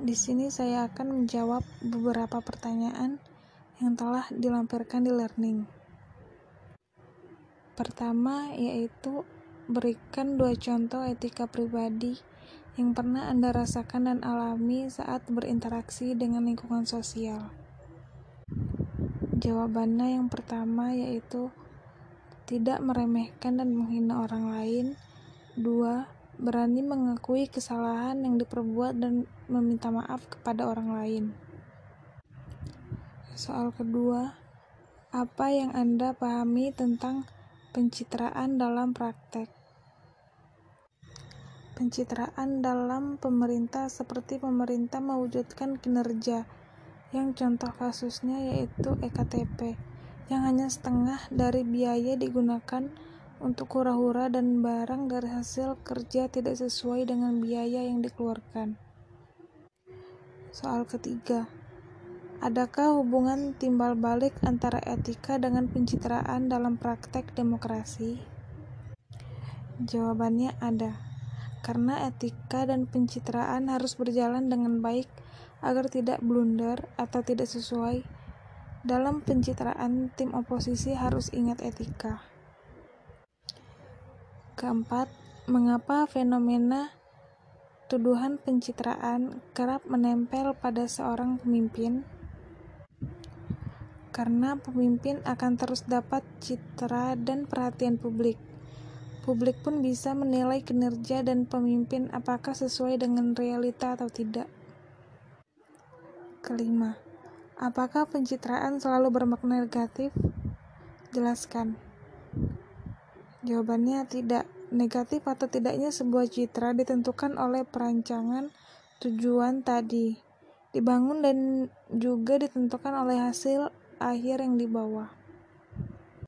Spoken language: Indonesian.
Di sini saya akan menjawab beberapa pertanyaan yang telah dilampirkan di learning. Pertama yaitu berikan dua contoh etika pribadi yang pernah Anda rasakan dan alami saat berinteraksi dengan lingkungan sosial. Jawabannya yang pertama yaitu tidak meremehkan dan menghina orang lain. Dua, berani mengakui kesalahan yang diperbuat dan meminta maaf kepada orang lain. Soal kedua, apa yang Anda pahami tentang pencitraan dalam praktek? Pencitraan dalam pemerintah seperti pemerintah mewujudkan kinerja, yang contoh kasusnya yaitu EKTP, yang hanya setengah dari biaya digunakan untuk hura-hura dan barang dari hasil kerja tidak sesuai dengan biaya yang dikeluarkan. Soal ketiga, adakah hubungan timbal balik antara etika dengan pencitraan dalam praktek demokrasi? Jawabannya ada, karena etika dan pencitraan harus berjalan dengan baik agar tidak blunder atau tidak sesuai. Dalam pencitraan, tim oposisi harus ingat etika. Keempat, mengapa fenomena tuduhan pencitraan kerap menempel pada seorang pemimpin? Karena pemimpin akan terus dapat citra dan perhatian publik. Publik pun bisa menilai kinerja dan pemimpin apakah sesuai dengan realita atau tidak. Kelima, apakah pencitraan selalu bermakna negatif? Jelaskan. Jawabannya tidak. Negatif atau tidaknya sebuah citra ditentukan oleh perancangan tujuan tadi, dibangun dan juga ditentukan oleh hasil akhir yang dibawa.